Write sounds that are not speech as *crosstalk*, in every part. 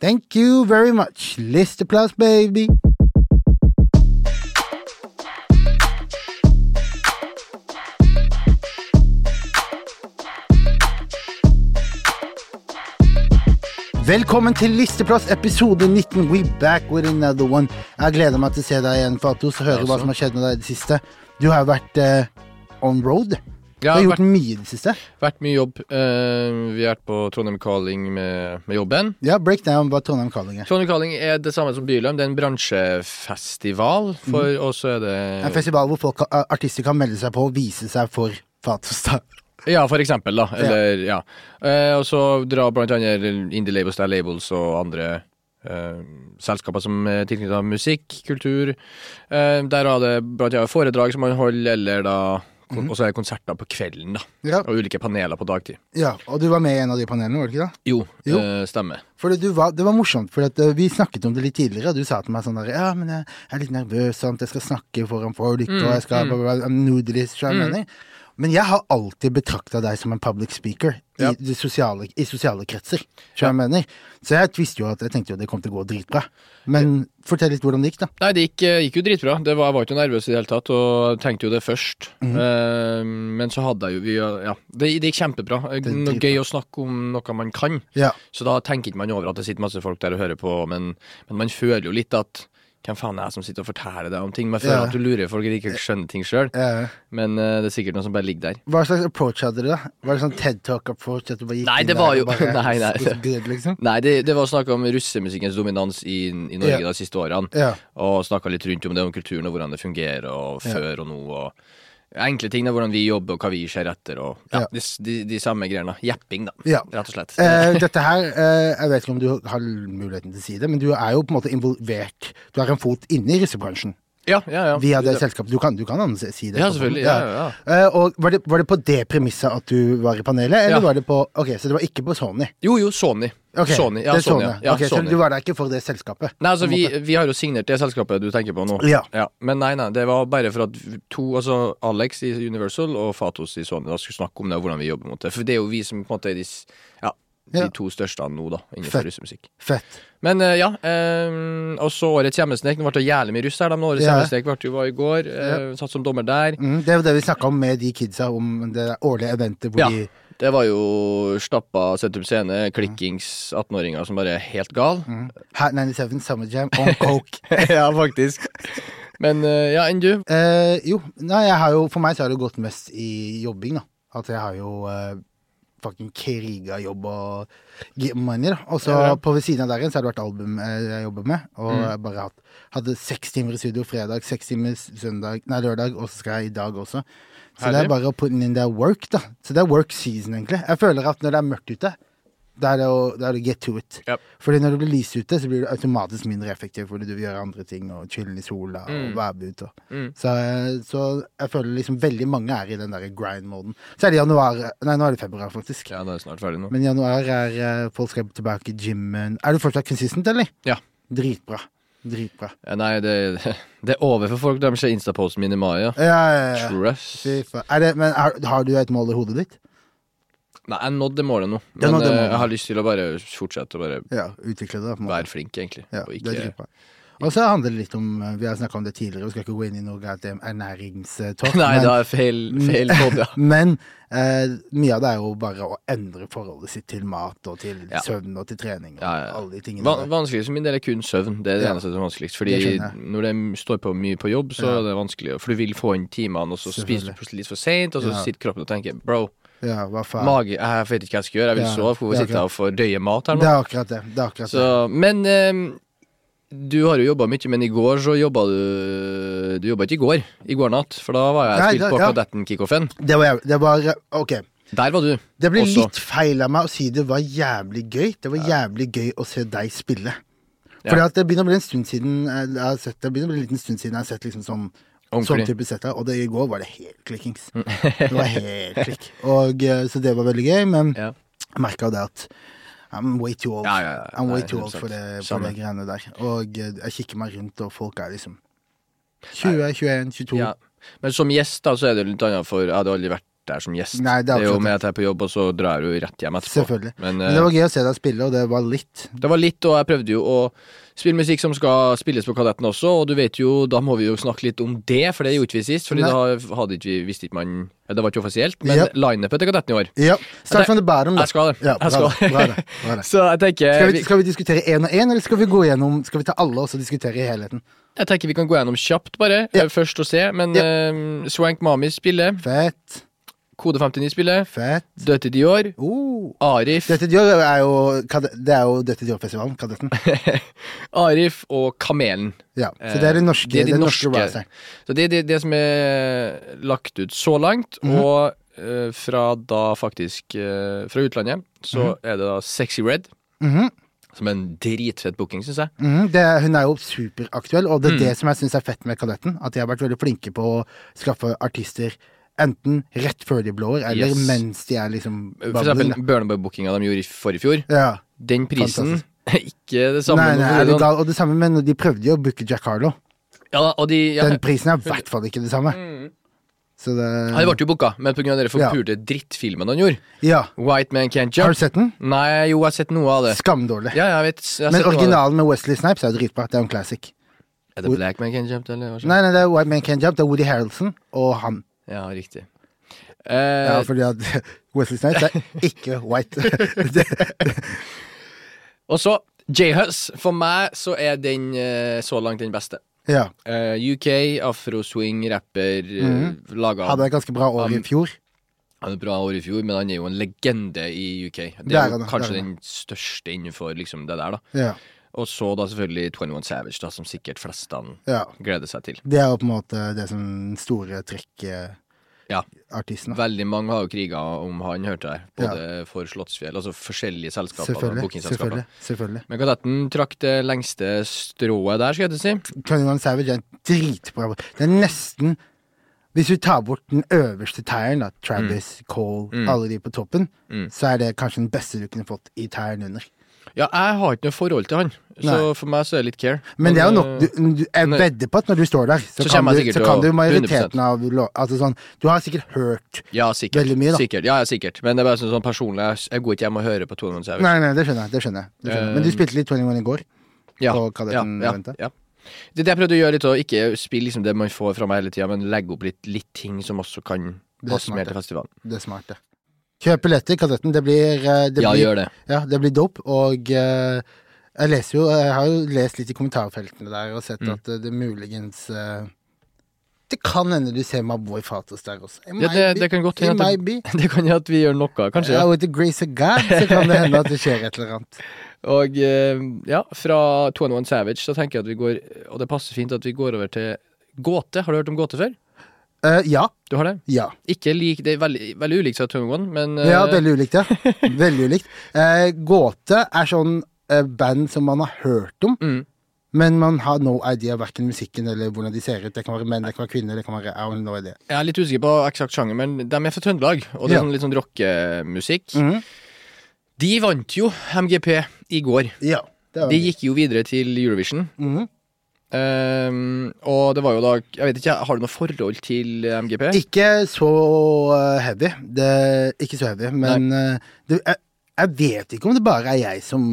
Thank you very much. Listeplass, baby. Velkommen til Listeplass episode 19. We back with another one. Jeg gleder meg til å se deg igjen, Fatos, og høre hva som har skjedd med deg i det siste. Du har jo vært eh, on road. Du har gjort vært, mye i det siste. vært mye jobb. Uh, vi har vært på Trondheim Calling med, med jobben. Ja, break down hva Trondheim Calling er. Trondheim Calling er det samme som Byløm. Det er en bransjefestival. For, Og så er det En festival hvor folk, artister kan melde seg på og vise seg for Fatostad. Ja, for eksempel, da. Eller, ja. Eh, og så drar blant annet Indie Labels, Style Labels og andre Uh, selskaper som er tilknyttet musikk, kultur. Uh, der har det blant annet foredrag som man holder, eller da kon- Og så er det konserter på kvelden, da. Ja, Og ulike paneler på dagtid. ja, og du var med i en av de panelene, var du ikke det? Jo, Jo. Øh, stemmer. For det, du var, det var morsomt, for uh, vi snakket om det litt tidligere, og du sa til meg sånn der Ja, men jeg er litt nervøs, sant, jeg skal snakke foran folk, og jeg skal mm. mm. nudelis, skjønner jeg mener? Men jeg har alltid betrakta deg som en public speaker Ja. i, sosiale, i sosiale kretser. Ja. jeg? Så jeg visste jo at jeg tenkte jo det kom til å gå dritbra. Men fortell litt hvordan det gikk, da. Nei, det gikk, eh, gikk jo dritbra. Det var, jeg var ikke nervøs i det hele tatt, og tenkte jo det først. Mhm. uh, men så hadde jeg jo vi, Ja, det, det gikk kjempebra. Eh, Det gøy å snakke om noe man kan. Ja. Så da tenker ikke man over at det sitter masse folk der og hører på, men, men man føler jo litt at hvem faen er jeg som sitter og forteller deg om ting? Men jeg føler Ja. at du lurer folk ikke skjønner ting sjøl, Ja. men uh, det er sikkert noe som bare ligger der. hva slags approach hadde dere, da? Var det sånn TED Talk-approach? At du bare gikk Nei, inn det der var og jo- bare *laughs* nei, nei, good, liksom? Nei, det, det var snakk om russemusikkens dominans i, i Norge Ja. de siste årene. Ja. Og snakka litt rundt om det, om kulturen og hvordan det fungerer, og før og nå. og Enkle ting, da, hvordan vi jobber og hva vi ser etter. Og, ja, Ja. De, de, de samme greiene. Jepping, da, ja. rett og slett. Eh, dette her, eh, jeg vet ikke om du har muligheten til å si det, men du er jo på en måte involvert Du har en fot inne i russebransjen ja, ja, ja. via det selskapet. Du kan, du kan si det. Ja, selvfølgelig. Ja, ja, ja. Uh, og var det, var det på det premisset at du var i panelet, eller var det på Ok, så det var ikke på Sony? Jo, jo, Sony. Ok, Sony. Ja, Sony. Sony. Ja, Ok, så du var der ikke for det selskapet? Nei, altså, vi, vi har jo signert det selskapet du tenker på nå. Ja. Men nei, nei, det var bare for at to, altså Alex i Universal og Fatos i Sony da skulle snakke om det og hvordan vi jobber mot det. For det er jo vi som på en måte er de, ja, de Ja. to største nå, da, innenfor Fett. russemusikk. Fett. Men uh, ja. eh, og så årets hjemmesnek. Nå ble det jævlig mye russ her, da, men årets Ja. hjemmesnek ble jo var i går. eh, Satt som dommer der. Mm, det er jo det vi snakka om med de kidsa, om det årlige eventet hvor Ja. de Det var jo stappa sentrum scene, klikkings 18-åringer som bare er helt gal. mm, Hat 97 Summer Jam on *laughs* coke. ja, faktisk. Men eh, ja, enn du? Eh, jo, nei, jeg har jo For meg så har det gått mest i jobbing, da. At jeg har jo uh, fucking kriga jobb og money, da. Og så Ja, ja. på ved siden av der igjen så har det vært album eh, jeg jobber med. Og Mm. jeg bare hatt, hadde seks timer i studio fredag, seks timer søndag, nei, lørdag, og så skal jeg i dag også. Så det er bare å put in that work, da. Så det er work season, egentlig. Jeg føler at når det er mørkt ute, da er det å, da er det get to it. Yep. Fordi når du blir lyst ute, så blir du automatisk mindre effektiv fordi du vil gjøre andre ting og chille i sola og Mm. være ute. Mm. så, eh, så jeg føler liksom veldig mange er i den der grind-moden. Så er det januar Nei, nå er det februar, faktisk. Ja, det er snart ferdig nå. Men januar er eh, folk skal tilbake i gymmen. Er du fortsatt consistent, eller? Ja. Dritbra. Dritbra. Ja, Nei, det, det er over for folk. De ser Insta-posten min i mai, ja. Ja, ja, ja. Trust. Er det, men er, har du et mål i hodet ditt? Nei, jeg nådde målet nå. Men eh, målet. jeg har lyst til å bare fortsette å bare Ja, utvikle det. være flink, egentlig. Ja, og ikke. Og så handler det litt om eh, Vi har snakka om det tidligere, vi skal ikke gå inn i noe ernæringstalk. *laughs* Nei, men- det er feil, feil podd, ja. *laughs* Men eh, mye av det er jo bare å endre forholdet sitt til mat og til Ja. søvn og til trening og Ja, ja, alle de tingene Van. Vanskeligst for min del er kun søvn. Det er det eneste som er vanskeligst. Fordi Det når det står på mye på jobb, så er det vanskelig. For du vil få inn timene, og så spiser du plutselig litt for seint, og så sitter kroppen og tenker bro, Ja, hva faen. mage, jeg vet ikke hva jeg skal gjøre, jeg vil Ja, sove, hvorfor sitte er jeg og fordøye mat her Det er akkurat det. det, er akkurat det. Men eh, du har jo jobba mye, men i går så jobba du Du jobba ikke i går, i går natt, for da var jeg Nei, spilt på ja. Kadetten-kickoffen. Det var, jeg. det var Ok. Der var du. Det blir Også. litt feil av meg å si det var jævlig gøy. Det var jævlig gøy å se deg spille. At det begynner å bli en stund siden jeg har sett det begynner å bli en liten stund siden jeg har sett liksom Sånn Ordentlig. type setter, og det, i går var det helt klikkings. Det var helt klikk. Og, eh, så det var veldig gøy, men Ja. jeg merka det at I'm way too old. Ja, ja, ja. I'm way too old for det, for det greiene der. Og eh, jeg kikker meg rundt, og folk er liksom 20, 21, 22. Ja. Men som gjest da, så er det litt annet, for jeg hadde aldri vært der som gjest. Nei, det er det er jo med at jeg er på jobb, og så drar du rett hjem etterpå. Selvfølgelig. Men, Men eh, det var gøy å se deg spille, og det var litt. det var litt, og jeg prøvde jo å spille musikk som skal spilles på Kadetten også, og du vet jo, da må vi jo snakke litt om det, for det gjorde ikke vi sist. Fordi Nei. da hadde ikke vi visste ikke man Det var ikke offisielt, men yep. lineupet til Kadetten i år Ja. Start the bottom, da. Jeg skal det. Ja, Jeg skal. bra, bra. *laughs* Så jeg tenker Skal vi, skal vi diskutere én og én, eller skal vi gå gjennom Skal vi ta alle og så diskutere i helheten? jeg tenker vi kan gå gjennom kjapt, bare, Ja. eh, først og se. Men yep. uh, Swank Mami spiller, Fett. Kode 59-spillet. Fett. Dirty Dior, Oh. Arif, i Dior er jo Det er jo Dette Dior-festivalen, Kadetten. *laughs* Arif og Kamelen. Ja, så det er det norske, Det er de det norske norske. Så det er det, det som er lagt ut så langt, Mhm. og eh, fra da faktisk eh, Fra utlandet, så er det da Sexy Red, Mhm, som er en dritfett booking, syns jeg. Mm, det, hun er jo superaktuell, og det er Mm. det som jeg syns er fett med Kadetten. At de har vært veldig flinke på å skaffe artister enten rett før de blår, eller Yes. mens de er liksom For eksempel Burnaboy-bookinga de gjorde i forrige fjor. Ja. Den prisen er *laughs* ikke det samme. Nei, nei, er sånn. gal? Og det samme med når de prøvde jo å booke Jack Harlow. Ja, og de ja, Den prisen er i hvert fall ikke det samme. Mm. Så det Han ble jo booka, men pga. den Ja. forpurte drittfilmen han gjorde, Ja. White Man Can't Jump. Har du sett den? Nei, jo, jeg har sett noe av det. Skamdårlig. Ja, jeg vet jeg Men det. originalen med Wesley Snipes er dritbra. Det er jo en classic. Er det Black Man Can't Jump, eller? Nei, nei, det er White Man Can't Jump. Det er Woody Harrelson og han. Ja, riktig. Ja, Eh, fordi at *laughs* Wesley Snipes er ikke white. *laughs* *laughs* og så J-Hus. For meg så er den eh, så langt den beste. ja. Uh, UK, afro-swing, rapper, mm. laga Hadde et ganske bra år i fjor. Han hadde et bra år i fjor, men han er jo en legende i UK. Det Det er er jo det kanskje er den største innenfor liksom det der, da. Ja. Og så da selvfølgelig 21 Savage, da, som sikkert flestene ja. gleder seg til. Det er jo på en måte det som store trekket Ja. artisten. Veldig mange har jo kriga om han, hørte jeg. Både for Slottsfjell, altså forskjellige selskaper. Selvfølgelig. selvfølgelig, selvfølgelig. Men Kadetten trakk det lengste strået der, skal jeg si. 21 Savage er en dritbra Det er nesten Hvis vi tar bort den øverste tieren, da, Travis, Cole, Mm. alle de på toppen, Mm. så er det kanskje den beste du kunne fått i tieren under. Ja, jeg har ikke noe forhold til han, så Nei. for meg så er det litt care. Men det er jo nok eh, du, du, Jeg vedder på at når du står der, så, Så kan, du, så kan du majoriteten av Altså sånn Du har sikkert hørt Ja, sikkert. veldig mye, da. Sikkert. Ja, ja, sikkert. Men det er bare sånn, sånn personlig, jeg- går ikke hjem og hører på 21 Savage. Nei, nei, det skjønner jeg. Det skjønner jeg. Det skjønner jeg. Men du Eh, spilte litt 21 i går. ja, på Kadetten-eventet. Ja, ja. Det er det jeg prøvde å gjøre litt, og ikke spille liksom det man får fra meg hele tida, men legge opp litt, litt ting som også kan Det passe mer til festivalen. Det er smart, det. Kjøp billetter, Kadetten. Det blir eh, det Ja, blir, gjør det. Ja, det blir dope. Og eh, jeg leser jo Jeg har jo lest litt i kommentarfeltene der og sett Mm. at eh, det muligens eh, Det kan hende du ser Maboi Fatos der også. It Ja, might det, be. det kan godt It hende might at be. det, *laughs* det kan at vi gjør noe, kanskje. Ja, Ja. with the grace of God så kan det hende at det skjer et eller annet. *laughs* Og eh, ja, fra 21 Savage så tenker jeg at vi går Og det passer fint at vi går over til gåte. Har du hørt om gåte før? Eh, ja. Du har det? Ja. Ikke lik, Det er veldig, veldig ulikt fra 21, men uh... ja, veldig ulikt, ja. *laughs* Veldig ulikt. Uh, gåte er sånn eh, band som man har hørt om, mm, men man har no idea verken musikken eller hvordan de ser ut. Det kan være menn, det kan være kvinner, det kan være I no idea. Jeg er litt usikker på eksakt sjanger, men de er fra Trøndelag, og det er Ja. sånn, litt sånn rockemusikk. Mm. De vant jo MGP i går. Ja. Det var De gikk jo videre til Eurovision. Mhm. Ehm, og det var jo da Jeg vet ikke, Har du noe forhold til MGP? Ikke så eh, heavy. Det, ikke så heavy, men eh, det, jeg, jeg vet ikke om det bare er jeg som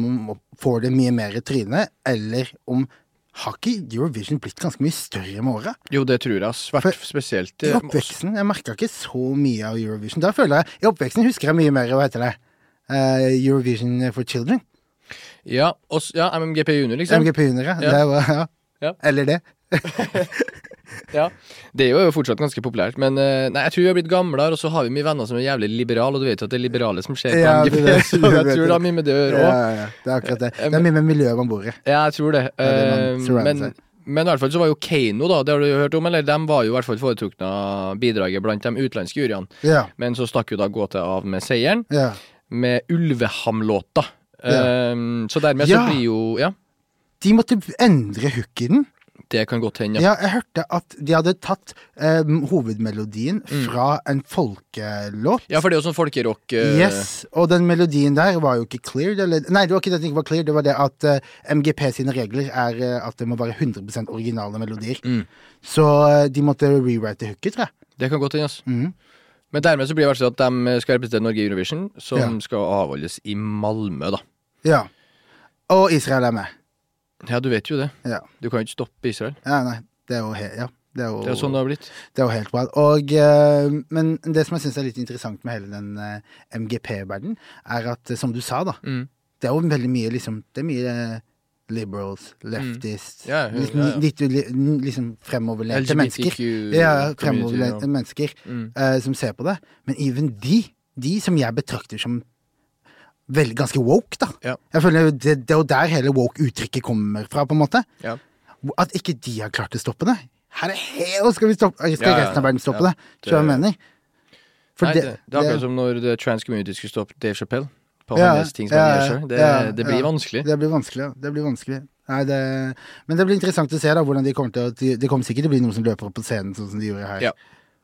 får det mye mer i trynet, eller om Har ikke Eurovision blitt ganske mye større med åra? Jo, det tror jeg. Svært For- spesielt I eh, oppveksten Jeg merka ikke så mye av Eurovision. Da føler jeg I oppveksten husker jeg mye mer hva heter det Uh, Eurovision for children. Ja, og, s- ja, MGP Junior, liksom. MGP Junior, ja. Ja. Det var, ja. Ja. Eller det. *laughs* Ja. Det er jo fortsatt ganske populært, men eh, nei, jeg tror vi har blitt gamlere, og så har vi mye venner som er jævlig liberale, og du vet jo at det er liberale som skjer på MGP, *laughs* så jeg tror det har mye med det å gjøre òg. ja, ja. Det er akkurat det. Eh, Det er mye med miljøet man bor i. Ja, jeg tror det. det er det Eh, men, men i hvert fall så var jo Keiino, da, det har du jo hørt om, eller? De var jo i hvert fall foretrukne bidraget blant de utenlandske juryene. Ja. Men så stakk jo da Gåte av med seieren, ja. med Ulveham-låta. Ja. Eh, så dermed så blir jo Ja, De måtte endre hook i den. det kan godt hende. Ja. Ja, jeg hørte at de hadde tatt eh, hovedmelodien Mm. fra en folkelåt. ja, for det er jo sånn folkerock uh... Yes, og den melodien der var jo ikke cleared. Eller, nei, det var ikke det at den ikke var cleared, det var det at uh, MGP sine regler er uh, at det må være 100% originale melodier. Mm. Så eh, de måtte rewrite hooket, tror jeg. Det kan godt hende, altså. Mm. Men dermed så blir det at de skal representere Norge i Eurovision, som Ja. skal avholdes i Malmö, da. Ja. Og Israel er med. Ja, du vet jo det. Ja. Du kan jo ikke stoppe Israel. ja nei, det er jo helt Ja. Det er jo, Det er sånn det har blitt. det er jo helt bra. Og, eh, men det som jeg syns er litt interessant med hele den eh, MGP-verdenen, er at, eh, som du sa, da Mm. Det er jo veldig mye liksom Det er mye liberals, leftists Mm. Ja, ja, litt, ja, ja. litt, liksom fremoverlente mennesker. Ja, fremoverlente mennesker Mm. uh, som ser på det. Men even de, de som jeg betrakter som veldig ganske woke, da. Ja. Jeg føler det, det er jo der hele woke-uttrykket kommer fra, på en måte. Ja. At ikke de har klart å stoppe det. Her er helt, skal vi stoppe Skal Ja, resten av verden stoppe det? Tror jeg mener? For Nei, det, det er akkurat som når The Trans Community skulle stoppe Dave Chappelle på hans ting som han gjør selv. Det, det blir vanskelig. Det blir vanskelig. Det blir vanskelig. Nei, det, men det blir interessant å se da hvordan de kommer til å de- Det kommer sikkert til å bli noen som løper opp på scenen sånn som de gjorde her. Ja.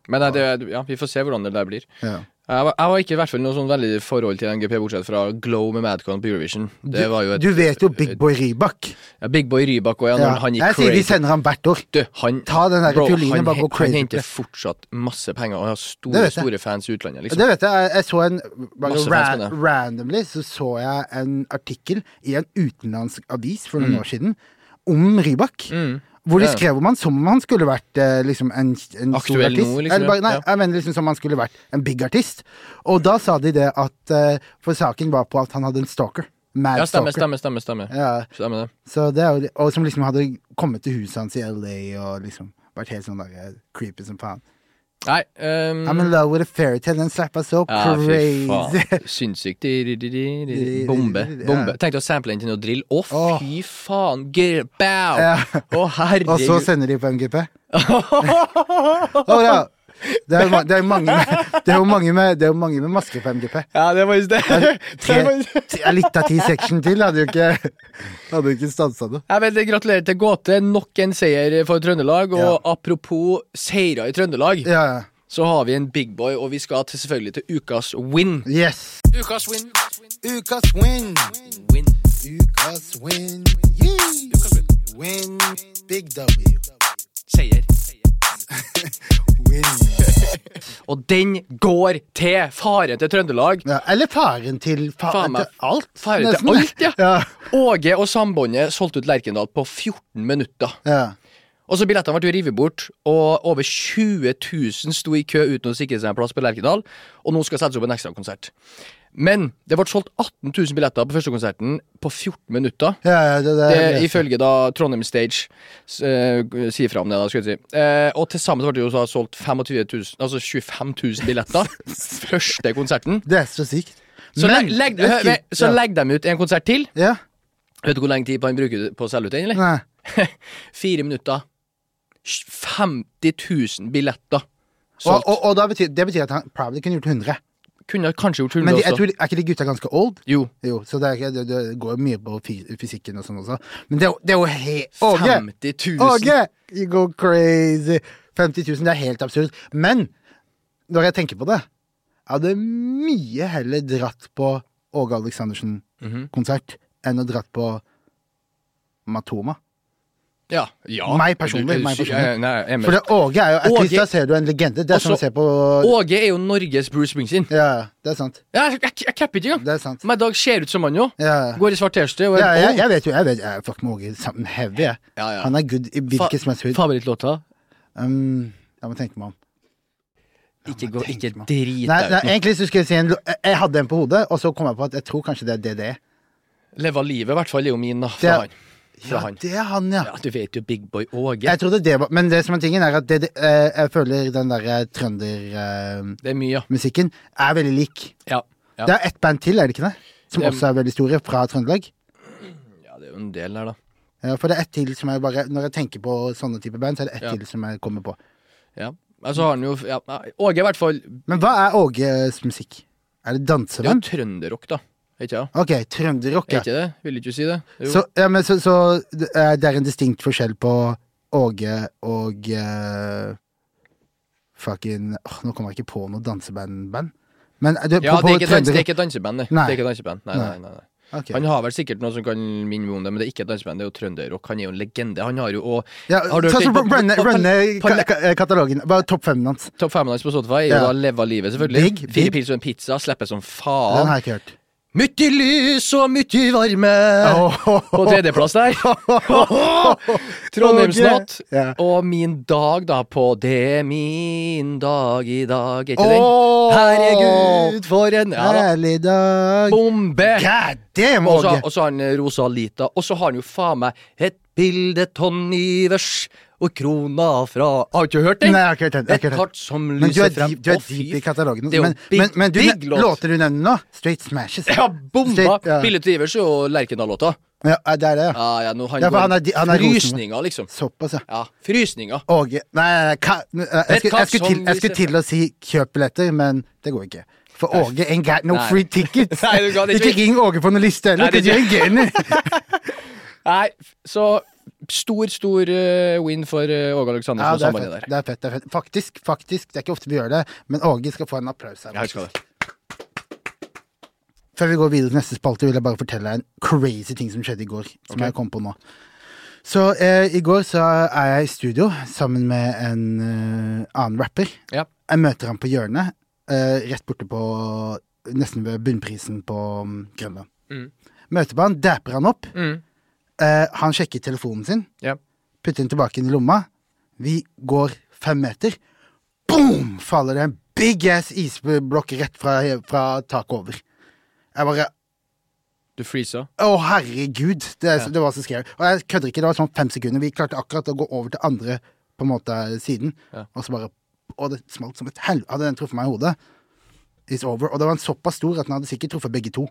Men det, ja, vi får se hvordan det der blir. Ja. Jeg var, jeg var ikke i hvert fall noe sånn veldig forhold til NGP, bortsett fra Glow med Madcon på Eurovision. Det var jo et Du vet jo Big Boy Rybak. ja, Big Boy Rybak og ja. Ja. han Jeg sier vi sender ham hvert år. Du, han, Ta den der fiolinen bare gå crazy han henter fortsatt masse penger og har store, store fans i utlandet, liksom. Det vet jeg. Jeg, jeg så en bare ra fans med det. Randomly så så jeg en artikkel i en utenlandsk avis for noen Mm. år siden om Rybak. Mm. Hvor de skrev om han som om han skulle vært eh, liksom en, en stor artist. nå, liksom, Eller nei, ja. jeg mener liksom som om han skulle vært en big artist. Og da sa de det at eh, For saken var på at han hadde en stalker. Mad Ja, stemmer, stalker. stemmer, stemmer. stemmer. Ja, Stemmer det. så det og som liksom hadde kommet til huset hans i LA og liksom vært helt sånn der eh, creepy som faen. Nei um, I'm in love with a fairytale, den slappa så ja, crazy. faen. Sinnssykt. *laughs* Bombe. Bombe. Tenkte å sample den til noe drill. Å, oh, fy faen! Gr bow! Ja. oh, herregud. Og så sender de på MGP. oh, ja. Det er, det er mange med, det er jo mange med, det er mange med masker på MGP. Ja, det var just det. *laughs* Tre, tre, litt av ti section til hadde jo ikke Hadde ikke stansa det. Gratulerer til Gåte. Nok en seier for Trøndelag. Og Ja. apropos seire i Trøndelag, Ja, ja. så har vi en big boy, og vi skal til, selvfølgelig til ukas win. Yes. Ukas win. Ukas win. Win. Ukas win. Yeah. Win. Big W. Seier. Og den går til faren til Trøndelag. Ja, eller faren til fa faren til alt. Faren til alt, ja. ja. Åge og Sambåndet solgte ut Lerkendal på 14 minutter. ja. Og så Billettene ble revet bort, og over 20 000 sto i kø uten å sikre seg en plass på Lerkendal. Og nå skal settes opp en ekstrakonsert. Men det ble solgt 18 000 billetter på første konserten på 14 minutter. ja, ja det, det, Det, ifølge da Trondheim Stage uh, sier fra om det, da, skulle jeg si. Uh, og til sammen ble det jo da solgt 25 000, altså 25 000 billetter. *laughs* Første konserten. det er så sykt. Så, legg, legg, så legg dem ut en konsert til. Ja. Vet du hvor lenge tid han bruker på å selge ut den, eller? Nei. *laughs* Fire minutter. 50 000 billetter Og, solgt. og, og da betyr, det betyr at han probably kunne gjort 100. Kunne kanskje gjort 100 Men også. tror, er ikke de gutta ganske old? Jo. Jo, så det, er det, det går mye på fysikken og sånn også. Men det det er jo helt Åge! 50 000. Åge! You go crazy! 50 000, det er helt absurd. Men når jeg tenker på det, jeg hadde mye heller dratt på Åge Aleksandersen-konsert enn å dratt på Matoma. Ja. ja. Meg personlig, Er er meg personlig. Ja, Nei, jeg. For det, Åge er jo At Åge- least da ser du en legende. Det er sånn å Også- se på Åge er jo Norges Bruce Springsteen. Ja, det er sant. Ja, jeg, jeg, jeg capper ikke engang. Det sant. Men dag ser ut som han jo. Ja. Går i svart T-skjorte Ja, jeg, jeg vet jo, jeg vet jeg fuck med Åge sammen heavy. Ja, ja. Han er good i hvilken som helst hud. Favorittlåta? Um, jeg må tenke meg om. Ikke, gå, ikke drit Nei, deg nei, ut nå. egentlig så skulle jeg si en Jeg hadde en på hodet, og så kom jeg på at jeg tror kanskje det er DDE. Leve livet, i hvert fall, er jo min, da. for Fra han. Fra Ja, han. det er han, ja. Ja, du vet jo Big Boy Åge. Jeg trodde det var Men det som er tingen, er at det, eh, jeg føler den derre trøndermusikken uh, er er veldig lik. Ja, ja. Det er ett band til, er det ikke det? Som Det- også er veldig store, fra Trøndelag. ja, det er jo en del der, da. Ja, for det er ett til som jeg bare Når jeg tenker på sånne type band, så er det ett til som jeg kommer på. Ja. Så har han jo Åge, i hvert fall. Men hva er Åges musikk? Er det danseband? Det er jo trønderrock, da. Ikke det? Ok, trønderrock, Er ikke det? Vil du ikke si det? Jo. Så, ja, men så, så det er en distinkt forskjell på Åge og uh, Fucking oh, Nå kommer jeg ikke på noe danseband-band. Men eh, du, ja, på, det er dans, det er ikke danseband, det. Nei. Det er ikke danseband. Nei, Nei. nei, nei, nei. Ok. Han har vel sikkert noe som kan minne om det, men det er ikke et danseband. Det er jo trønderrock. Han er jo en legende. Han har jo og Ja, Har sånn på- runne, på- på- runne ka- ka- katalogen. Bare topp fem hans. Topp fem hans på Spotify Ja. da Leva livet, selvfølgelig. Big, Fire pils og en pizza. Slipper som faen. Den har jeg ikke hørt. Mye lys og mye varme. *laughs* På tredjeplass der. *laughs* Trondheimsnatt. Og min dag, da, på Det er min dag i dag. Er ikke den? Herregud, for en ja, da. Herlig dag. bombe! God damn, Og så har han Rosalita. Rosa Lita. Og så har han jo faen meg et bilde Tonnivers og krona fra Har du ikke hørt den? Nei, jeg har ikke hørt den. Et kart som lyser er frem. du er dyp deep i katalogen. Det Men, big- men, men du, låter du nevner nå? Straight smashes. Ja, bomba! Straight- ja. Bildet til Ivers er jo Lerkendal-låta. Ja, det er det, ja. Ja, ja, nå han Ja, går han er han er. Frysninger, liksom. Såpass, ja. Ja, frysninger. Åge Nei, jeg, skulle, til, jeg skulle til å si kjøp billetter, men det går ikke. For Åge ain't got no free tickets. *laughs* Nei, du kan ikke- ring Åge på noen liste heller, Nei, det gainer. *laughs* Nei, så stor, stor eh, win for uh, Åge Aleksandersen Ja, og det sambandet der. det er fett. Det er fett. Faktisk, faktisk. Det er ikke ofte vi gjør det, men Åge skal få en applaus her. Jeg skal det. Før vi går videre til neste spalte, vil jeg bare fortelle deg en crazy ting som skjedde i går. Som okay. jeg kom på nå. Så eh, i går så er jeg i studio sammen med en eh, annen rapper. Ja. Jeg møter ham på hjørnet, eh, rett borte på Nesten ved bunnprisen på um, Grønland. Mm. Møter på han, dapper han opp. Mm. Eh, han sjekker telefonen sin, Ja. putter den tilbake inn i lomma. Vi går fem meter. Boom! Faller det en big ass isblokk rett fra, fra taket over. Jeg bare Du freeza. Å, herregud! Det, Ja. det var så scary. Og jeg kødder ikke, det var sånn fem sekunder. Vi klarte akkurat å gå over til andre på en måte siden, Ja. og så bare Og det smalt som et helvete. Hadde den truffet meg i hodet, it's over. Og det var en såpass stor at den hadde sikkert truffet begge to.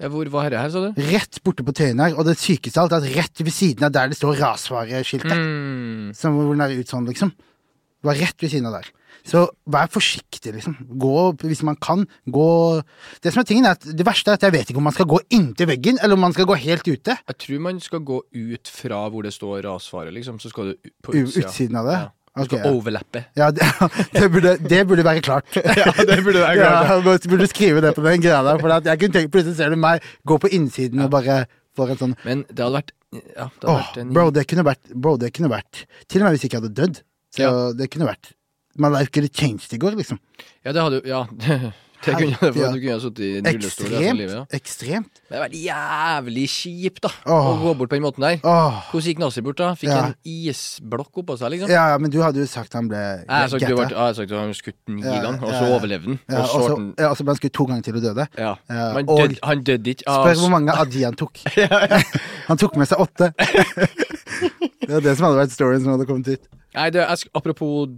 Ja, hvor var dette her, sa du? Rett borte på Tøyen her, og det sykeste av alt er at rett ved siden av der det står rasvareskiltet, Mm. som hvor den er ut sånn, liksom. Det var rett ved siden av der. Så vær forsiktig, liksom. Gå hvis man kan. Gå Det som er tingen er at det verste er at jeg vet ikke om man skal gå inntil veggen, eller om man skal gå helt ute. Jeg tror man skal gå ut fra hvor det står rasfare, liksom. Så skal du på utsida. utsiden av det? Ja. Du skal ja. overlappe. Ja, det, *laughs* det, burde, det burde være klart. *laughs* Ja, det burde være klart. Ja, burde skrive det på den greia der. For jeg kunne tenkt, plutselig ser du meg gå på innsiden og bare får en sånn Men det hadde vært Ja, det hadde Åh, vært en bro, det kunne vært Bro, det kunne vært Til og med hvis jeg ikke hadde dødd. Så det kunne vært My life could changed i går, liksom. Ja, det hadde jo Ja. *laughs* Det kunne det, for du kunne ha sittet i en rullestol resten av livet. Ja. Ekstremt. Men det var jævlig kjipt, da. Åh. Å gå bort på den måten der. Åh. Hvordan gikk Nazi bort, da? Fikk Ja. en isblokk oppå seg, liksom? Ja, ja, men du hadde jo sagt han ble Jeg har sagt, du getta. ble, jeg har sagt at han skutt ni Ja, ganger, og så ja. overlevde han. Ja, Og så ble ja, og så ble han skutt to ganger til og døde. ja. Ja, Men og- død, han døde ikke av Spør hvor mange av de han tok. *laughs* Han tok med seg åtte. *laughs* Det var det som hadde vært storyen som hadde kommet ut. Nei, det, jeg, sk- apropos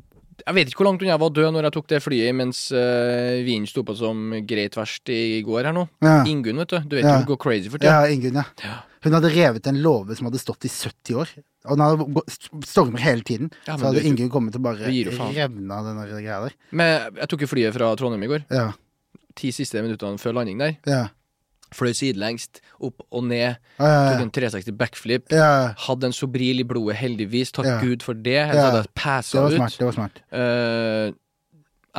Jeg vet ikke hvor langt unna jeg var død når jeg tok det flyet mens uh, vinen sto på som greit verst i går her nå. Ja. Ingunn, vet du. Du vet Ja. hun går crazy for tida. Ja, Ingunn, ja. Ja. Hun hadde revet en låve som hadde stått i 70 år. Og den hadde stormer hele tiden. Ja, så hadde Ingunn kommet og bare revna den greia der. Men jeg tok jo flyet fra Trondheim i går. Ja, Ti siste minuttene før landing der. ja. Fløy sidelengst, opp og ned. Ja, Tok ja, en 360 backflip. Hadde en Sobril i blodet, heldigvis. Takk. Gud for det. Ellers hadde jeg var ut. smart. Det var smart. Uh,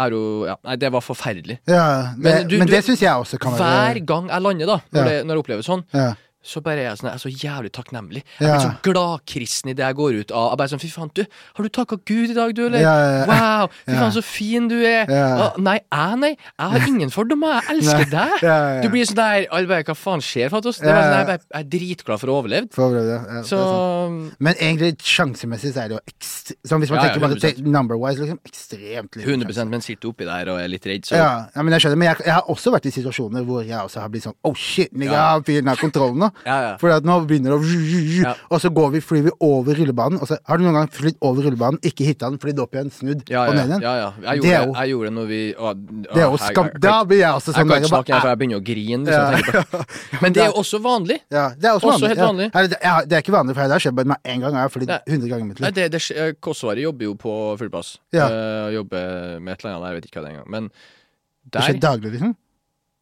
jo Ja, nei, det var forferdelig. Ja, det, Men men, du- du- det syns jeg også kan være Hver gang jeg lander, da, når, Ja. det, når jeg opplever sånn, ja. Så bare er jeg sånn, jeg er så jævlig takknemlig. Jeg Ja. blir så gladkristen i det jeg går ut av. Jeg bare sånn, Fy faen, du, har du takka Gud i dag, du, eller? Ja, ja, ja. Wow, fy Ja. faen, så fin du er. Ja. «Å, nei, jeg, nei. Jeg har ingen fordommer. Jeg *laughs* elsker deg. Ja, ja, ja. Du blir sånn der bare, Hva faen skjer, Fatos? Det var Ja, sånn, jeg, bare, jeg er dritglad for å ha overlevd. For det. Ja, Så. Men egentlig sjansemessig så er det jo ekst... Sånn hvis man Ja, ja, tenker bare 100%. number-wise, liksom ekstremt litt 100 sjanse. men sitter oppi der og er litt redd, så Ja, ja, men jeg skjønner. Men jeg, jeg har også vært i situasjoner hvor jeg også har blitt sånn Oh shit, nigga, Ja. fyren har kontrollen nå. Ja, ja. For nå begynner det å Ja. Og så går vi, flyr vi over rullebanen. Og så har du noen gang flydd over rullebanen, ikke hitta den, flydd opp igjen, snudd Ja, og ned igjen? ja, ja. Jeg, gjorde, det, jo- jeg gjorde det når vi å, Det er jo skam... Da blir jeg også Jeg sånn kan ikke snakke igjen, for jeg begynner å grine. Liksom, Ja. jeg. *laughs* Men det er jo også vanlig. Ja, det er også, Også vanlig. helt vanlig. Det, ja, er ikke vanlig, for det har skjedd bare med en gang. og Jeg har flydd Nei. 100 ganger i mitt Nei, liv. det, det, skje- jobber jo på fullpass. Ja. Uh, jobber med et eller annet, jeg vet ikke hva det er engang. Men Det skjer der daglig, liksom?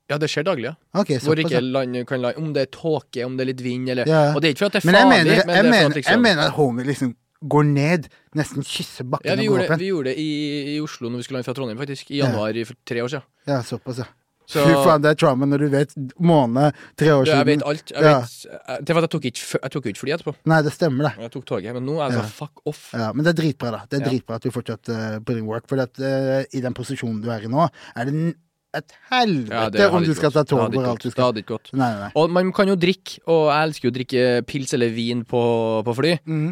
Ja, det skjer daglig, ja. Okay, Hvor ikke ja. land kan lande Om det er tåke, om det er litt vind, eller Ja. Og det er ikke for at det er Men jeg farlig, mener, men jeg, er mener, liksom jeg mener at homie liksom går ned, nesten kysser bakken Ja, vi og går opp igjen. vi gjorde det i, i Oslo når vi skulle lande fra Trondheim, faktisk. I januar for tre år siden. Ja, såpass, ja. Så Fy faen, det er trauma når du vet måned, tre år du, jeg vet alt. Jeg Ja. vet, det var at jeg tok ikke, f- jeg tok ikke fly etterpå. Nei, det stemmer, det. Jeg tok toget. Men nå er det Ja. sånn fuck off. Ja, men det er dritbra, da. Det er Ja. dritbra at du fortsatt uh, putting work. For at, eh, i den posisjonen du er i nå, er det et helvete Ja, om du skal ta tog og alt du skal. Det hadde ikke gått. Nei, nei. Og man kan jo drikke, og jeg elsker jo å drikke pils eller vin på, på fly. Mm.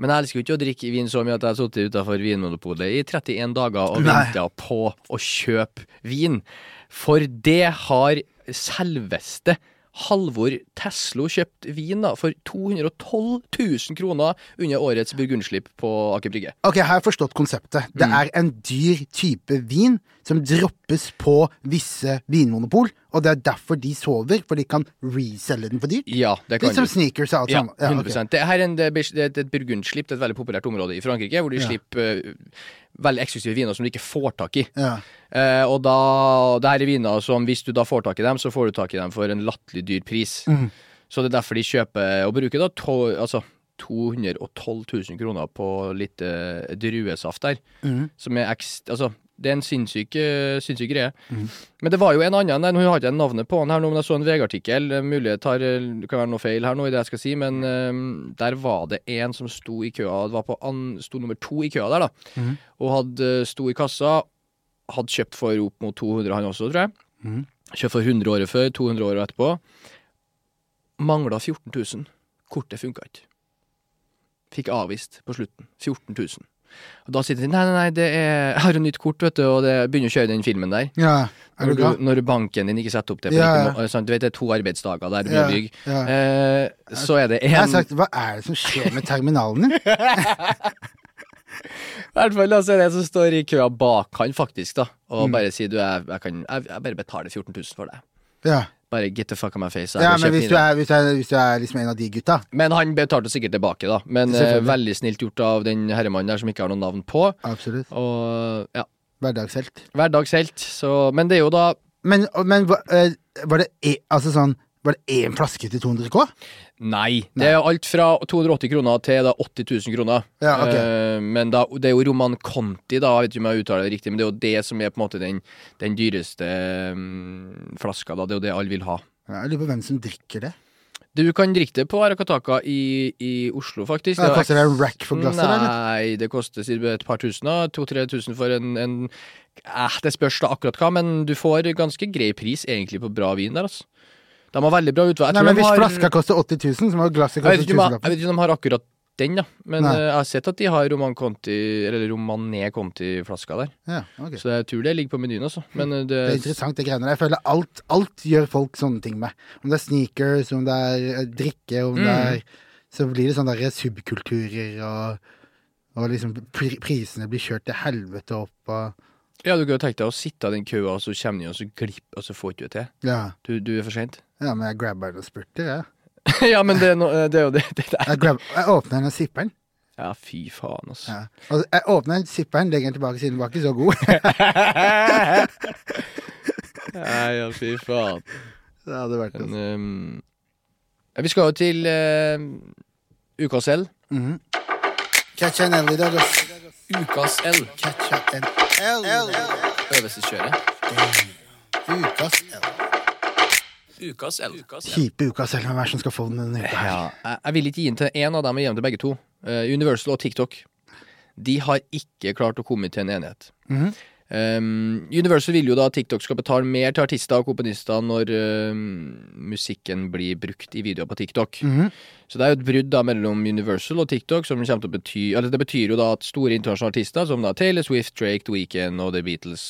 Men jeg elsker jo ikke å drikke vin så mye at jeg har sittet utafor Vinmonopolet i 31 dager og venta på å kjøpe vin. For det har selveste Halvor Teslo kjøpt vin da for 212 000 kroner under årets burgundslipp på Aker Brygge. Ok, her har jeg forstått konseptet. Det Mm. er en dyr type vin som droppes på visse vinmonopol, og det er derfor de sover, for de kan reselge den for dyrt. Ja, det kan Litt som sneakers og alt Ja, sammen. Ja, ok. 100% Det her er en, det er et, et burgundslipp, det et veldig populært område i Frankrike, hvor de Ja. slipper uh, veldig eksklusive viner som du ikke får tak i. Ja. Uh, og da, det her er viner som hvis du da får tak i dem, så får du tak i dem for en latterlig dyr pris. Mm. Så det er derfor de kjøper og bruker da to, altså 212 000 kroner på litt uh, druesaft der. Mm. Som er ekst... Altså, det er en sinnssyk, sinnssyk greie. Mm. Men det var jo en annen der, nå har ikke navnet på han her nå, men jeg så en VG-artikkel. Mulig det kan være noe feil her nå i det jeg skal si, men um, der var det en som sto i køa, det var på an, sto nummer to i køa der, da. mm. Og hadde, sto i kassa, hadde kjøpt for opp mot 200 han også, tror jeg. Mm. Kjøpt for 100 året før, 200 år etterpå. Mangla 14 000. Kortet funka ikke. Fikk avvist på slutten. 14 000. Og da sier de nei, nei, nei, det er, *laughs* jeg har jo nytt kort, vet du, og det begynner å kjøre den filmen der. ja. Når, du når banken din ikke setter opp det Ja, ja. må- sant? Du vet det er to arbeidsdager der du må bygge. Eh, så er det en Jeg har sagt, hva er det som skjer med terminalen din? *laughs* I hvert fall altså, det som står i køa bak han, faktisk, da. Og Mm. bare sier du, jeg, jeg, kan, jeg, jeg bare betaler 14 000 for deg. Ja, Bare get the fuck out my face. ja men hvis du, er, hvis, du er, hvis du er liksom en av de gutta Men han betalte sikkert tilbake, da. Men eh, veldig snilt gjort av den herremannen der som ikke har noe navn på. Absolutt. Og ja, Hverdagshelt. hverdagshelt. Så Men det er jo da Men, men eh, var det e, altså sånn Var det én flaske til 200 K? Nei. Det er alt fra 280 kroner til da 80 000 kroner. Ja, okay. Eh, men da, det er jo Roman Conti, da, jeg vet ikke om jeg uttaler det riktig, men det er jo det som er på en måte den, den dyreste mm, flaska, da. Det er jo det alle vil ha. Ja, Jeg lurer på hvem som drikker det. Du kan drikke det på Arakataka i, i Oslo, faktisk. Ja, Det er koster det en rack for glasset, eller? Nei, det koster et par tusen. To-tre tusen for en, en eh, Det spørs da akkurat hva, men du får ganske grei pris egentlig på bra vin der, altså. De har veldig bra utvalg. Nei, men Hvis har- flaska koster 80 000, så må glasset koste ikke om jeg, vet ikke om de har akkurat den, da. Men Nei. eh, jeg har sett at de har Roman Conti, eller Romané Conti-flaska der. Ja, okay. Så jeg tror det ligger på menyen, også. Men eh, det, Det er interessant, det greiene der. Jeg føler alt, alt gjør folk sånne ting med. Om det er sneakers, om det er eh, drikke, om det Mm. er Så blir det sånne der subkulturer og og liksom pri prisene blir kjørt til helvete opp og Ja, du kan jo tenke deg å sitte i den køa, og så kommer de, og så glipper, og så får ikke du det til. Ja, Du, du er for seint. Ja men jeg grabber den og spurte, jeg. *laughs* ja, men det er, no, det er jo det, det er. Jeg, grab, jeg åpner den og sipper den. Ja, fy faen, altså. Ja. Og jeg åpner den, sipper den, legger den tilbake siden den var ikke så god. *laughs* Nei, ja, fy faen. *laughs* det hadde vært Men, ehm, ja, vi skal jo til uh, ukas L. Mhm. Catcha en L i dag, ass. Ukas L. Catcha en L. Øvelseskjøret. Ukas L. Ukas L. Kjipe ukas L. Hvem er det som skal få den denne uka her? Ja, jeg, jeg vil ikke gi den til én av dem, jeg gir den til begge to. Uh, Universal og TikTok. De har ikke klart å komme til en enighet. Mhm. Um, Universal vil jo da at TikTok skal betale mer til artister og komponister når uh, musikken blir brukt i videoer på TikTok. Mhm. Så det er jo et brudd da mellom Universal og TikTok som kommer til å bety Eller det betyr jo da at store internasjonale artister som da Taylor Swift, Drake, The Weeknd og The Beatles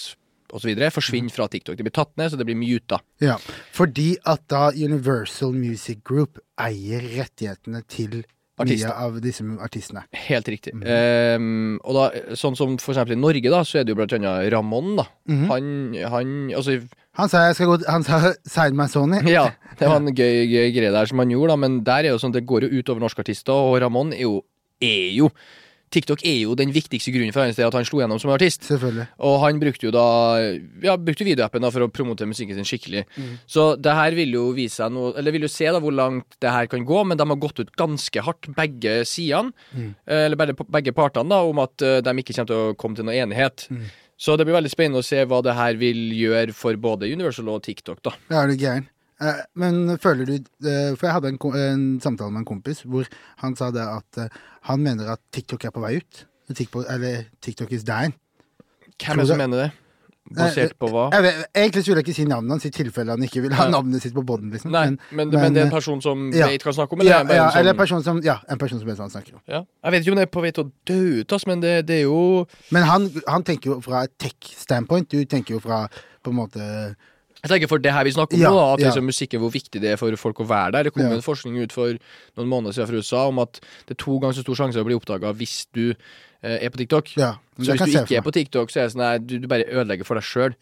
osv. forsvinner fra TikTok. Det blir tatt ned, så det blir muta. Ja, fordi at da Universal Music Group eier rettighetene til Artister. mye av disse artistene. Helt riktig. Um, og da, sånn som for eksempel i Norge, da, så er det jo blant annet Ramón, da. Mhm. Han, han Altså, Han sa jeg skal gå Han sa sign my Sony. *laughs* ja, det var en *laughs* gøy, gøy greie der som han gjorde, da, men der er jo sånn, det går jo ut over norske artister, og Ramón er jo, er jo TikTok er jo den viktigste grunnen for hans del at han slo gjennom som artist. Selvfølgelig. Og han brukte jo da Ja, brukte videoappen da for å promotere musikken sin skikkelig. Så det her vil jo vise seg noe Eller vil jo se da hvor langt det her kan gå, men de har gått ut ganske hardt, begge sidene. Mm. Eller begge, begge partene, da, om at eh, de ikke kommer til å komme til noen enighet. Så det blir veldig spennende å se hva det her vil gjøre for både Universal og TikTok, da. Ja, det er du gæren? Eh, men føler du eh, For jeg hadde en, en samtale med en kompis hvor han sa det at eh, han mener at TikTok er på vei ut. TikTok, eller TikTok is dying. Hvem er det som mener det? Basert på hva? Jeg vet, egentlig skulle jeg ikke si navnet hans i tilfelle han ikke vil ha navnet sitt på båten. Liksom. Nei, men, men, det er en person som ja. vet hva han snakker om? Eller ja, er ja, en eller en person som, ja, en person som vet hva han snakker om. ja. Jeg vet ikke om det er på vei til å dø ut, ass, men det, det er jo Men han, han tenker jo fra et tech-standpoint. Du tenker jo fra på en måte Jeg tenker for det her vi snakker om Ja, da, at ja. liksom musikken, hvor viktig det er for folk å være der. Det kom Ja. en forskning ut for noen måneder siden fra USA om at det er to ganger så stor sjanse å bli oppdaga hvis du eh, er på TikTok. Ja. Så hvis du ikke er på TikTok, så er det sånn at du, du bare ødelegger for deg sjøl.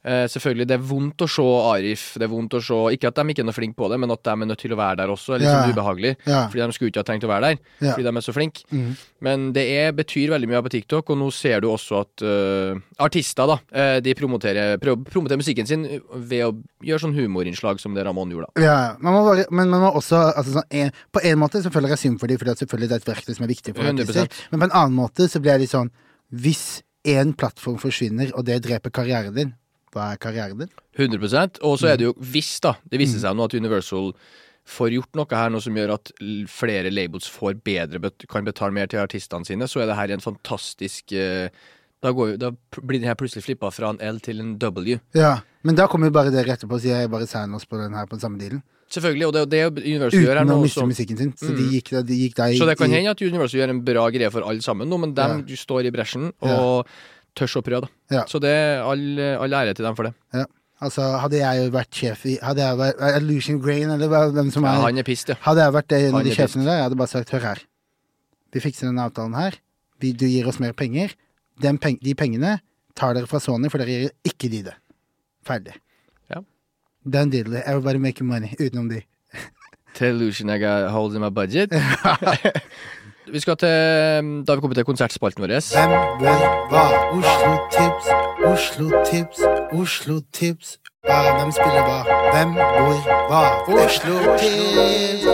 Eh, selvfølgelig, det er vondt å se Arif. Det er vondt å se Ikke at de ikke er noe flinke på det, men at de er nødt til å være der også. Er litt Ja. sånn ubehagelig. yeah. Fordi de skulle ikke ha trengt å være der, yeah. fordi de er så flinke. Mm. Men det er, betyr veldig mye på TikTok, og nå ser du også at uh, artister da, uh, de promoterer, å musikken sin ved å gjøre sånn humorinnslag som det Ramón gjorde. da. Ja, man må bare, men man må også altså sånn, en, På en måte så føler jeg synd for dem, fordi at selvfølgelig det er et verktøy som er viktig for 100%. artister. Men på en annen måte så blir jeg litt sånn Hvis én plattform forsvinner, og det dreper karrieren din, hva er karrieren din? 100% Og så er det jo Mm. hvis, da. Det viste seg nå at Universal får gjort noe her nå som gjør at flere labels får bedre kan betale mer til artistene sine, så er det her en fantastisk øh, da, går, da blir den her plutselig flippa fra en L til en W. Ja, Men da kommer jo bare dere etterpå og sier jeg bare sign oss på den her på den samme dealen. Selvfølgelig, og det er det Universal gjør her nå. Uten å miste musikken sin. Så Mm. de gikk, de gikk der, Så det kan hende at Universal gjør en bra greie for alle sammen nå, men de står i bresjen og tør å prøve. da. Ja. Så det all, all ære til dem for det. Ja. Altså, hadde jeg jo vært sjef i Hadde jeg vært er Lucian Grain, eller hvem som Ja, er han er pissed, ja. Hadde jeg vært en av de sjefene der, jeg hadde bare sagt hør her. Vi fikser denne avtalen her. Vi, du gir oss mer penger. Den peng, de pengene tar dere fra Sony, for dere gir ikke de det. Ferdig. Ja. Den deal. Everybody making money. Utenom de. Tell Lucian got er holding my budget. *laughs* *laughs* vi skal til Da har vi kommet til konsertspalten vår. Hvem, hvor, hva? Oslo Tips, Oslo Tips, Oslo Tips. Hva, hvem spiller hva? Hvem, hvor, hva? Oslo Tips.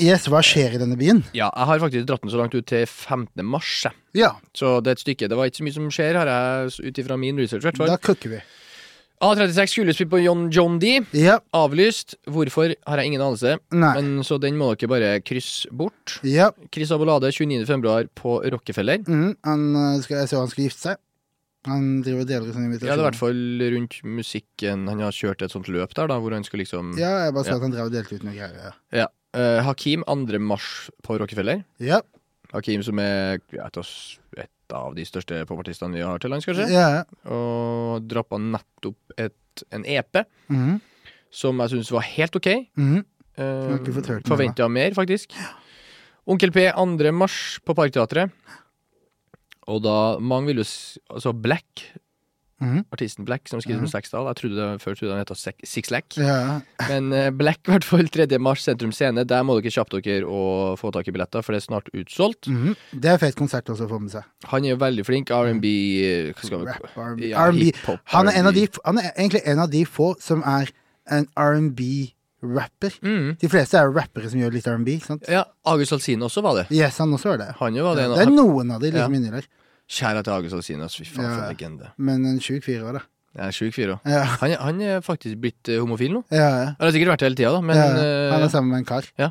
Yes, hva skjer i denne byen? Ja, jeg har faktisk dratt den så langt ut til 15. mars. Ja, Så det er et stykke. Det var ikke så mye som skjer, har jeg ut ifra min research. da cooker vi. A36 skulle spille på John, John D. Ja, Avlyst. Hvorfor har jeg ingen anelse. nei. Men Så den må dere bare krysse bort. Ja, Chris Abolade 29.2. på Rockefeller. Mm, han, øh, skal, jeg så han skal gifte seg. Han driver og deler ut sånne Ja, det er i hvert fall rundt musikken. Han har kjørt et sånt løp der, da, hvor han skal liksom Ja, jeg bare så Ja. at han drev og delte ut noe greier. Ja. Ja. Eh, Hakim 2. mars på Rockefeller. Ja, Hakim som er et, av de største popartistene vi har til lands, kanskje. ja. Og droppa nettopp et, en EP mhm, som jeg syns var helt OK. Mm -hmm. den Forventa mer, faktisk. Onkel P 2. mars på Parkteatret. Og da Mange vil jo Altså Black, mhm. artisten Black, som skriver mm. som Sexdal. Jeg trodde det før trodde han het Sixlack. Six Lack. Ja. Men uh, Black, i hvert fall 3. mars, Sentrum Scene. Der må dere kjappe dere og få tak i billetter, for det er snart utsolgt. Mm. Det er fet konsert også å få med seg. Han er jo veldig flink. R&B eh, R&B. Ja, hiphop, Han er, de, han er egentlig en av de få som er en R&B-rapper. mm. De fleste er rappere som gjør litt R&B. Ja, August Alsine også var det. Yes, han også var det. Han jo var det. Ja, det er noen av de liksom Ja. inni der. Kjære til August Alsinas. Fy faen, for en legende. Men en sjuk fyr òg, da. Ja, sjuk fyr òg. Ja. Han, er- han er faktisk blitt eh, homofil nå. Ja, ja. Han har sikkert vært det hele tida, da, men ja. eh, Han er sammen med en kar. Ja.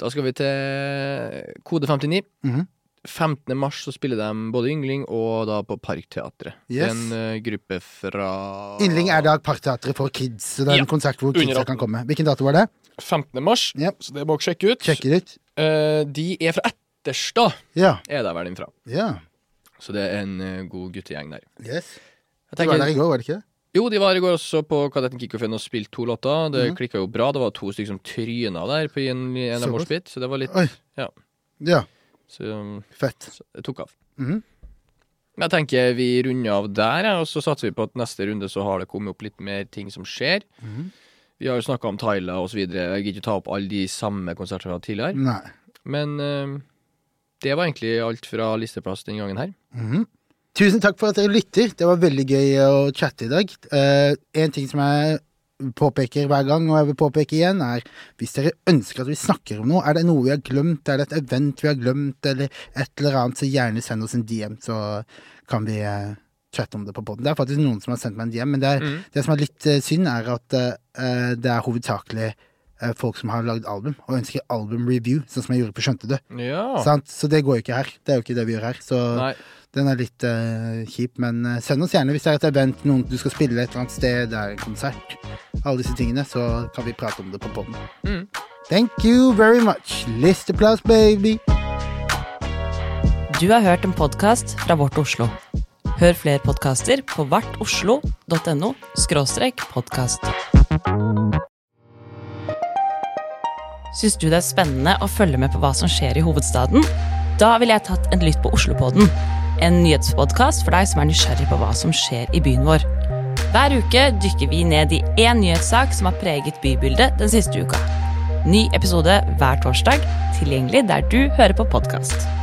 da skal vi til Kode 59. Mhm. 15. mars så spiller de både Yngling og da på Parkteatret. Yes. En uh, gruppe fra Yngling er da Parkteatret for kids. Så det er en konsert hvor kidsa kan komme. Hvilken dato var det? 15. mars, Ja. så det må dere sjekke ut. Sjekk ut. Uh, de er fra Etterstad, Ja. er der vel den fra. ja. Så det er en uh, god guttegjeng der. Yes. Jeg Du var der i går, var det ikke jo, de var i går også på Kadetten Kickoffen og spilte to låter. Det mm. klikka jo bra. Det var to stykker som tryna der på en, en av moshpit, så det var litt Oi. Ja. Ja. Så, um, Fett. så det tok av. Mhm. Jeg tenker vi runder av der, og så satser vi på at neste runde så har det kommet opp litt mer ting som skjer. Mhm. Vi har jo snakka om Tyler osv. Jeg gidder ikke ta opp alle de samme konsertene vi har hatt tidligere. Nei. Men eh, det var egentlig alt fra listeplass den gangen her. Mhm. Tusen takk for at dere lytter. Det var veldig gøy å chatte i dag. Eh, en ting som jeg påpeker hver gang, og jeg vil påpeke igjen, er hvis dere ønsker at vi snakker om noe, er det noe vi har glemt, er det et event vi har glemt, eller et eller annet, så gjerne send oss en DM, så kan vi uh, chatte om det på poden. Det er faktisk noen som har sendt meg en DM, men det, er, Mm. det som er litt uh, synd, er at det er hovedsakelig folk som har lagd album, og ønsker album-review, sånn som jeg gjorde på Skjønte du. Ja. Så det går jo ikke her. Det er jo ikke det vi gjør her. Så Nei. den er litt uh, kjip, men uh, send oss gjerne hvis det er et event, noen du skal spille et eller annet sted, det er en konsert, alle disse tingene, så kan vi prate om det på poden. Mm. Thank you very much. Listeplass, baby. Du har hørt en podkast fra Vårt Oslo. Hør flere podkaster på vartoslo.no podkast. Syns du det er spennende å følge med på hva som skjer i hovedstaden? Da ville jeg tatt en lytt på Oslopodden, en nyhetspodkast for deg som er nysgjerrig på hva som skjer i byen vår. Hver uke dykker vi ned i én nyhetssak som har preget bybildet den siste uka. Ny episode hver torsdag, tilgjengelig der du hører på podkast.